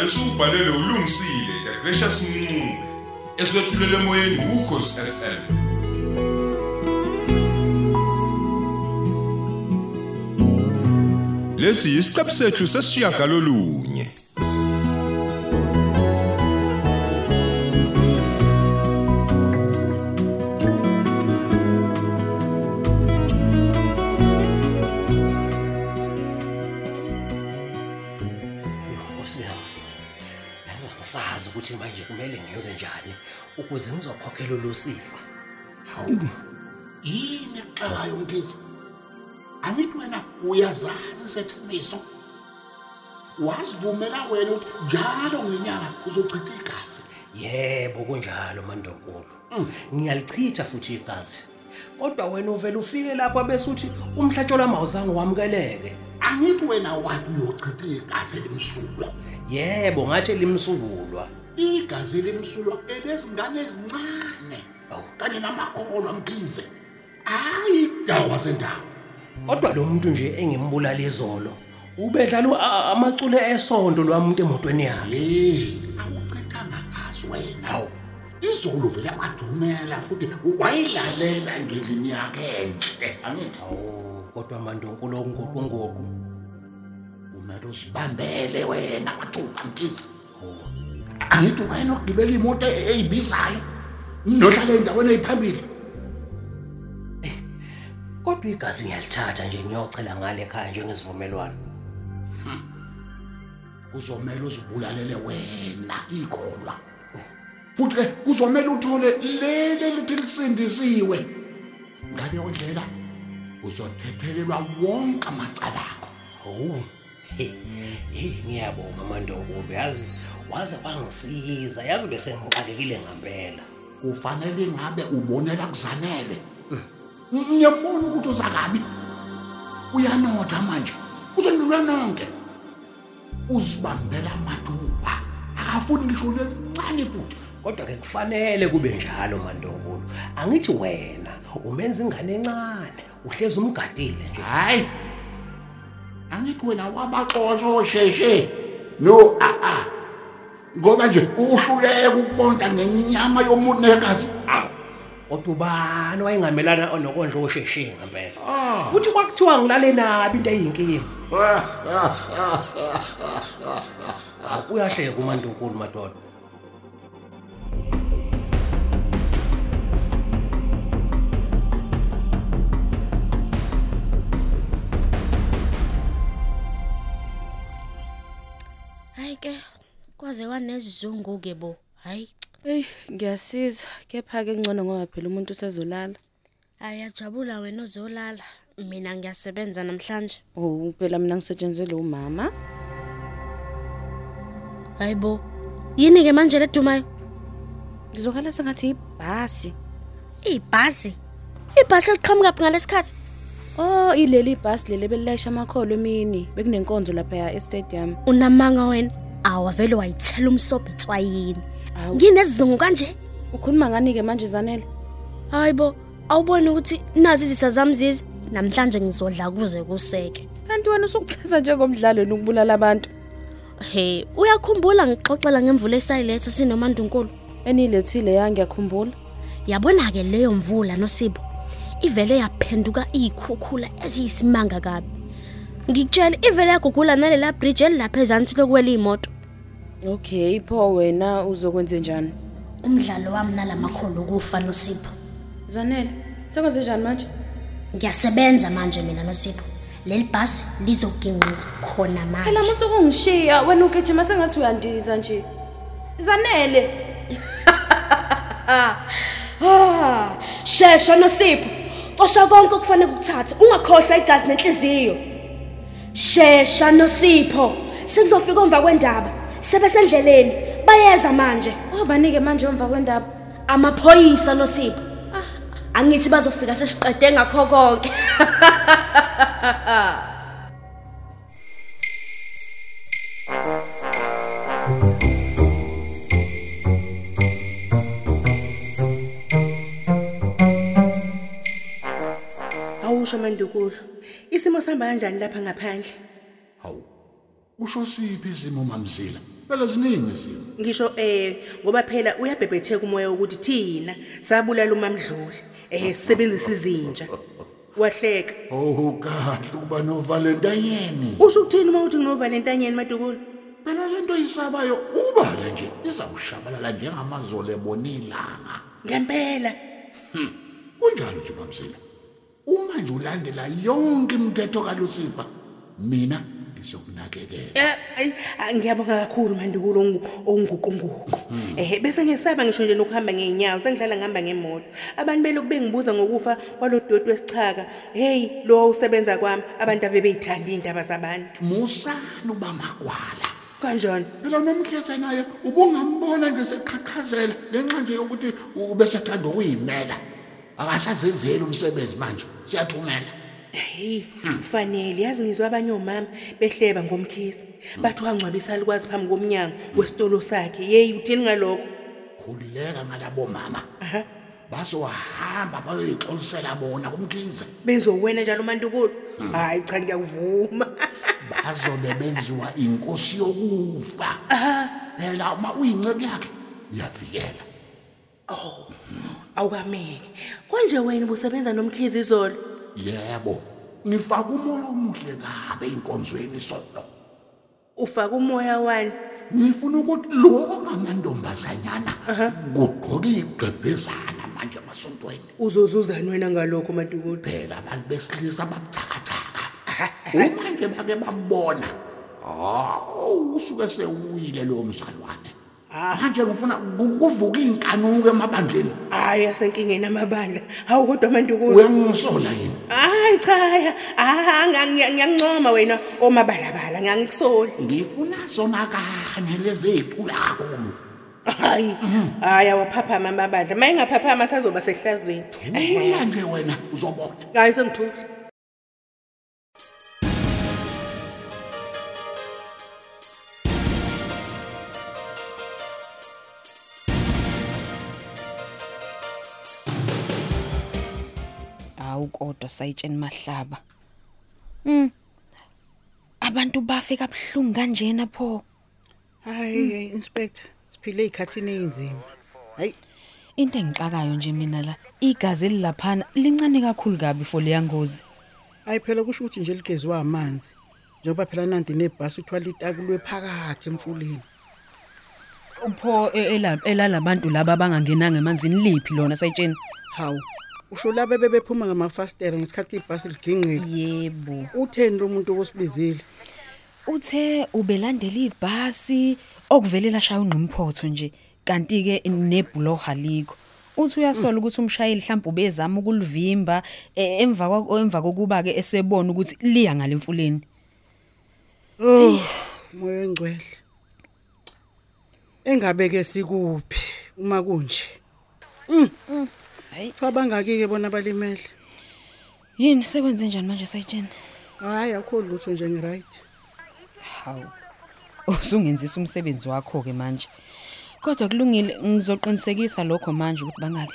umdlalo esubhalelwe ulungisile the gracious mncube eswetshulele emoyeni ukhosi FM lesi yisiqebu sethu sesishiyagalolunye. Ukuze ngizokhokhela lo sifa. Hawu. Yini ekuxakayo mkhizi? Angithi wena uyazazi sethemiso. Wazivumela wena ukuthi njalo ngenyanga uzochitha igazi. Yebo kunjalo mandonkulu. Ngiyalichitha futhi igazi. Kodwa wena uvela ufike lapha bese uthi umhlatsholo amawuzange wamukeleke. Angithi wena wathi uyochitha igazi elimsulwa. Yebo ngathi limsulwa. Igazi elimsulwa elezingane ezincane. Awu. Kanye namakholwa mkhize. Hayi dawa sendawo. Kodwa lo muntu nje engimbulala izolo. Ubedlala a- amacule esonto lwamuntu emotweni yakhe. Hey, awuchithanga gazi wena. Hawu. Izolo vele wadumela futhi wayilalela ngelimi yakhe enhle. Angithi Awu kodwa mandonkulu ongoqo ngoqo. kumele uzibambele wena mathupha mkhize. Angithi wena ukugibela imoto e- eyibizayo. Nohlala endaweni eyiphambili. Kodwa igazi ngiyalithatha nje ngiyochela ngale ekhaya njengesivumelwano. Kuzomela uzibulalele wena ikholwa. Futhi ke kuzomela uthole lele lithi lisindisiwe. Ngaleyo ndlela uzothethelelwa wonke amacala akho. Oh. Hey, hey ngiyabonga mandonkulu yazi waze wangisiza yazi bese ngixakekile ngempela. Kufanele ngabe ubonela kuzanele. Ngiyabona ukuthi uzakabi. Uyanotha manje. Uzondlula nonke. Uzibambela amathuba. Akafuni ngisho nelincane futhi. Kodwa ke kufanele kube njalo mandonkulu. Angithi wena umenza ingane encane uhlezi umgadile nje. Hayi. Angithi wena wabaxoxa osheshe. No a a. Ngoba nje uhluleka ukubonda ngenyama yomuntu negazi. Awu. Kodwa ubani wayengamelana nokonje osheshe ngempela. Ah. Futhi kwakuthiwa ngilale nabi into eyinkingi. Uyahleka umandonkulu madoda. Hayi ke kwaze kwanesizungu ke bo. Hayi Ey, ngiyasiza. Kepha ke ngcono ngoba phela umuntu usezolala. ayajabula wena ozolala. Mina ngiyasebenza namhlanje. Oh, phela mina ngisetshenzelwe umama. Hayibo. Yini ke manje ledumayo? Ngizokhala sengathi ibhasi. Ibhasi. Ibhasi liqhamuka phi ngalesikhathi? Oh, ileli ibhasi leli belilayisha amakholo emini. Bekunenkonzo lapha ya e-stadium. Unamanga wena. Awavele wayithela umsobho etswayini. Awu. Nginesizungu kanje. Ukhuluma ngani ke manje Zanele? Hayibo. Awuboni ukuthi nazi izisa zami zizi namhlanje ngizodla kuze kuseke. Kanti wena usukuthatha njengomdlalo nokubulala abantu. Hey, uyakhumbula ngixoxela ngemvula esayiletha sinomandunkulu? Enilethile ya ngiyakhumbula. Yabona ke leyo mvula noSibo. Ivele yaphenduka ikhukhula eziyisimanga kabi. Ngikutshela ivele yagugula nalela bridge elapha ezansi lokwela imoto. Okay, pho wena uzokwenza njani? Umdlalo wami nalamakholo kufa noSibo. Zanele, sekwenze njani manje? Ngiyasebenza manje mina noSibo. Leli bhasi lizoginqa khona Phela manje. musukungishiya wena ugijima sengathi uyandiza nje. Zanele. Ah, shesha noSipho. Xosha konke okufanele ukuthathe. Ungakhohlwa igazi nenhliziyo. Shesha noSipho. Sikuzofika emva kwendaba. Sebesendleleni. Bayeza manje. Obanike manje emva kwendaba. Amaphoyisa noSipho. Angithi bazofika sesiqede ngakho konke. Awusho mandukulu. Isimo sihamba kanjani lapha ngaphandle? Hawu. Usho siphi isimo mamzila? Phela ziningi izimo. Ngisho eh ngoba phela uyabhebhetheka umoya ukuthi thina sabulala umamdluli. Eh sisebenzisa izinja. Wahleka. Oh kahle ukuba novalentanyeni. Usho ukuthini uma uthi nginovalentanyeni madukulu phela lento yisabayo ubala nje izawushabalala njengamazolo ebonilanga ngempela. Kunjalo nje mamzila. Uma nje ulandela yonke imithetho kalusifa mina ngizokunakekela. Eh, ayi, ah, ngiyabonga kakhulu mandukulo ongu- onguquguqu eh bese ngesaba ngisho nje nokuhamba ngeenyawo sengidlala ngihamba ngemoto. Abantu belokhu bengibuza ngokufa kwalodoti wesichaka hey lo usebenza kwami abantu ave beyithanda indaba zabantu. Musana ubamakwala kanjani? Phela nomkhethe naye ubungambona nje seqhaqhazela ngenxa nje yokuthi ubesethanda ukuyimela akasazenzeli umsebenzi manje siyathumela. Hey kufanele. Yazi ngizwa abanye omama behleba ngomkhisi. Bathi wangcwabisa likwazi phambi komnyango wesitolo sakhe. Hey uthini ngalokho? Khulileka ngalabo mama bazohamba bayoyixolisela bona kumkhize. Benzowena njalo mandukulo hayi cha ngiyakuvuma. Bazobe benziwa inkosi yokufa. Phela uma uyinceku yakhe uyavikela. Awukameke konje wena ubusebenza nomkhizi izolo? Yebo. Ngifaka umoya omuhle kabe inkonzweni solo ufaka umoya wani? Ngifuna ukuthi lokho kamantombazanyana kugqoka igqebhezana manje emasontweni uzozuzani wena ngalokho madukulo phela abantu besilisa babuthakathaka. Uma nje bake babona. Hawu usuke sewuyile lowo mzalwane. Manje ngifuna kuvuka iy'nkanuko emabandleni. Hayi asenkingeni amabandla. Hawu kodwa mandukulo uyangisola yini? Hayi cha ah ngiyangincoma wena omabalabala ngiyangikusoli ngifuna zona kanye lezi ey'cula kakhulu. Hayi hayi awaphaphama amabandla. Ma engaphaphama sazoba sehlazweni. Nje wena uzobona hayi sengithule kodwa sayitsheni mahlaba. Mm. Abantu bafe kabhlungu kanjena pho. hayi inspector siphile ezikhathini ezinzima hayi Into engixakayo nje mina la igazi elilaphana lincane kakhulu kabi for leya ngozi. hayi phela kusho ukuthi nje ligezwe amanzi njengoba phela nanti nebhasi uthwala itakulwe phakathi emfuleni Upho e- ela- elalabantu laba abangangenanga emanzini liphi lona sayitsheni? hawu usho laba bebephuma ngamafastera ngesikhathi ibhasi ligingqika Yebo. utheni lo muntu okosibizile Uthe ubelandela ibhasi okuvele lashaya ungqimphotho nje kanti ke nebhulo haliko. Uthi uyasola ukuthi umshayeli mhlawumbe ubezama ukulivimba eh, emva emva kokuba ke esebona ukuthi liya ngalemfuleni. oh moya engcwele. Engabe ke sikuphi? Uma kunje. Hayi. Fa bangaki ke bona balimele Yini sekwenze njani manje sayitsheni? hayi akho lutho nje ngiright Hawu. Usungenzisa umsebenzi wakho ke manje. Kodwa kulungile ngizoqinisekisa lokho manje ukuthi bangake.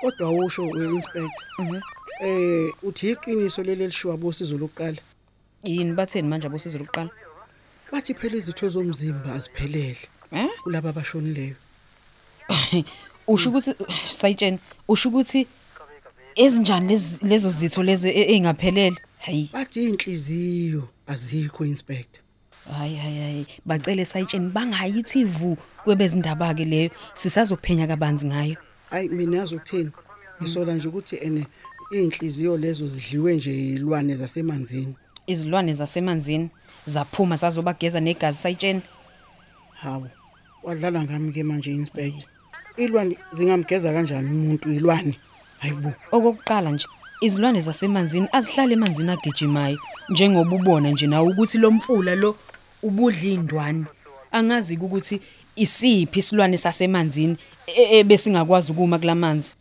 kodwa usho we-inspector eh uthi iqiniso leli lishiwa bosizo lokuqala Yini batheni manje abosizo lokuqala? bathi phela izitho zomzimba aziphelele Eh? kulabo abashonileyo Usho ukuthi sayitsheni usho ukuthi ezinjani lezo zitho lezi engaphelele? Hayi. bathi inhliziyo azikho inspector. Hayi hayi hayi. Bacele sayitsheni bangayithi vu kwebezindaba ke leyo. Sisazophenya kabanzi ngayo. hayi mina yazi ukuthini? Ngisola nje ukuthi ene inhliziyo lezo zidliwe nje ilwane zasemanzini. Izilwane zasemanzini zaphuma zazobageza negazi. Sayitsheni. hawo wadlala ngami ke manje inspector. Ilwane zingamgeza kanjani umuntu ilwane? Hayibo Okokuqala nje izilwane zasemanzini azihlala emanzini agijimayo njengoba ubona nje nawe ukuthi lo mfula lo ubudla indwani angazi ukuthi isiphi isilwane sasemanzini e- ebesingakwazi ukuma kulamanzi.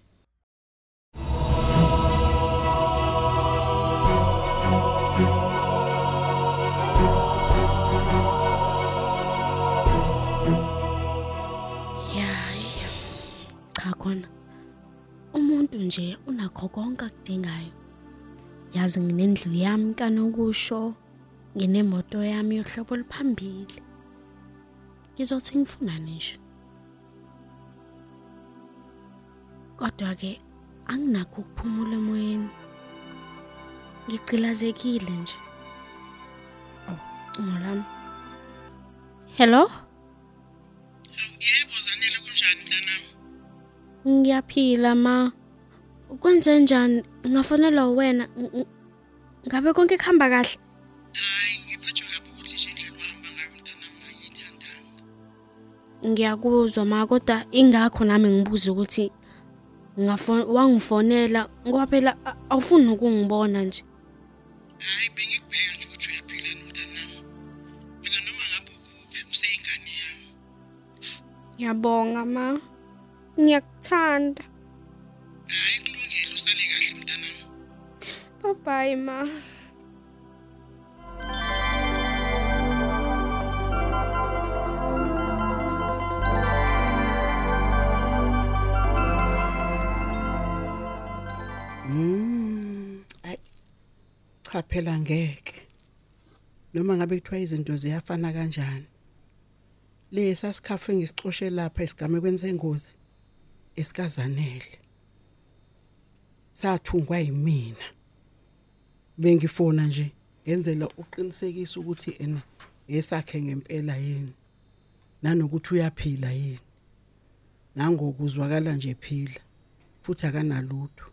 Nje unakho konke akudingayo. Yazi nginendlu yami kanokusho. nginemoto yami yohlobo oluphambili. Ngizothi ngifunani nje. Kodwa ke anginakho ukuphumula emoyeni. Ngigqilazekile nje. Oh cingo lami. Hello? Yebo zanele kunjani mntanami? Ngiyaphila ma. Kwenze njani? Ngafonelwa wena Ng- ng- ngabe konke kuhamba kahle? Hayi ngiphethwe kabi ukuthi nje indlela uhamba ngayo mntanami ngiyithandanga ngiyakuzwa ma kodwa ingakho nami ngibuza ukuthi ngafon wangifonela ngoba phela a- awufuni ukungibona nje. Hayi bengikubheka nje ukuthi uyaphila yini mntanami. Phela noma ngabe ukuphi useyingane yami. Ngiyabonga ma. Ngiyakuthanda. Bye bye ma Mm, ay cha phela ngeke. Noma ngabe kuthiwa izinto ziyafana kanjani? Le sasikhafu engisicoshe lapha esigamekweni sengozi esikazanele. Sathungwa yimina. Bengifona nje ngenzela uqinisekisa ukuthi ene esakhe ngempela yini nanokuthi uyaphila yini nangokuzwakala nje phila futhi akanalutho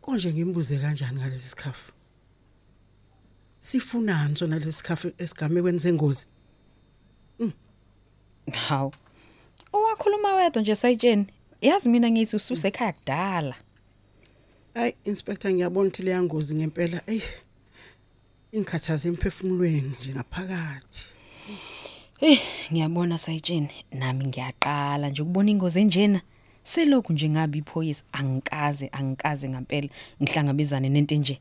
konje ngimbuze kanjani ngalesi sikhafu sifunani sona lesi sikhafu esigamekweni sengozi Hawu. Owakhuluma wedwa nje sayitsheni. Yazi mina ngithi ususe ekhaya kudala. Ay inspector ngiyabona ukuthi leya ngozi ngempela ey ingikhathaza emphefumulweni nje ngaphakathi Eh, ngiyabona sayitsheni nami ngiyaqala nje ukubona ingozi enjena. Selokhu nje ngabe iphoyisa angikaze angikaze ngempela ngihlangabezane nento nje.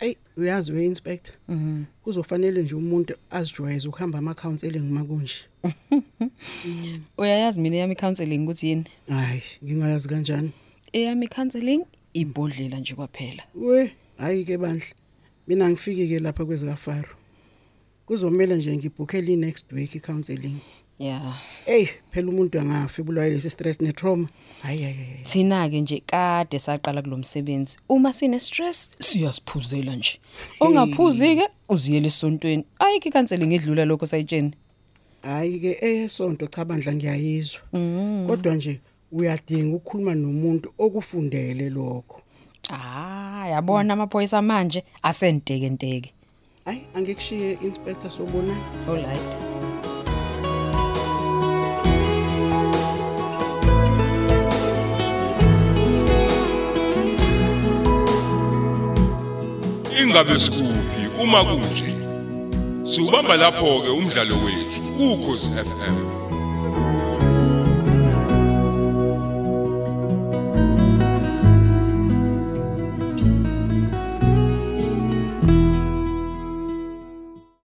Ey uyazi we inspector mhm kuzofanele nje umuntu azijwayeze ukuhamba ama counseling makunje Uyayazi mina yami counseling ukuthi yini? hayi ngingayazi kanjani Eyami counseling ibhodlela nje kwaphela. we hayi ke bandla mina ngifike ke lapha kwezika Faro kuzomela nje ngibhukhele next week i-counseling Yeah. Ey phela umuntu angafi bulwaye lesi stress ne trauma. Hayi hayi hayi. Thina ke nje kade saqala kulomsebenzi. Uma sine stress siyasiphuzela nje. Ongaphuzi ke uziyele esontweni. Ayike counseling edlula lokho sayitsheni. Hayi ke eyesonto cha bandla ngiyayizwa. Kodwa nje uyadinga ukukhuluma nomuntu okufundele lokho. Ah, yabona amaphoyisa manje asenteke nteke. Hayi angikushiye inspector sobona. All right. ingabe sikuphi uma kunje siubamba lapho ke umdlalo wethu ukhozi FM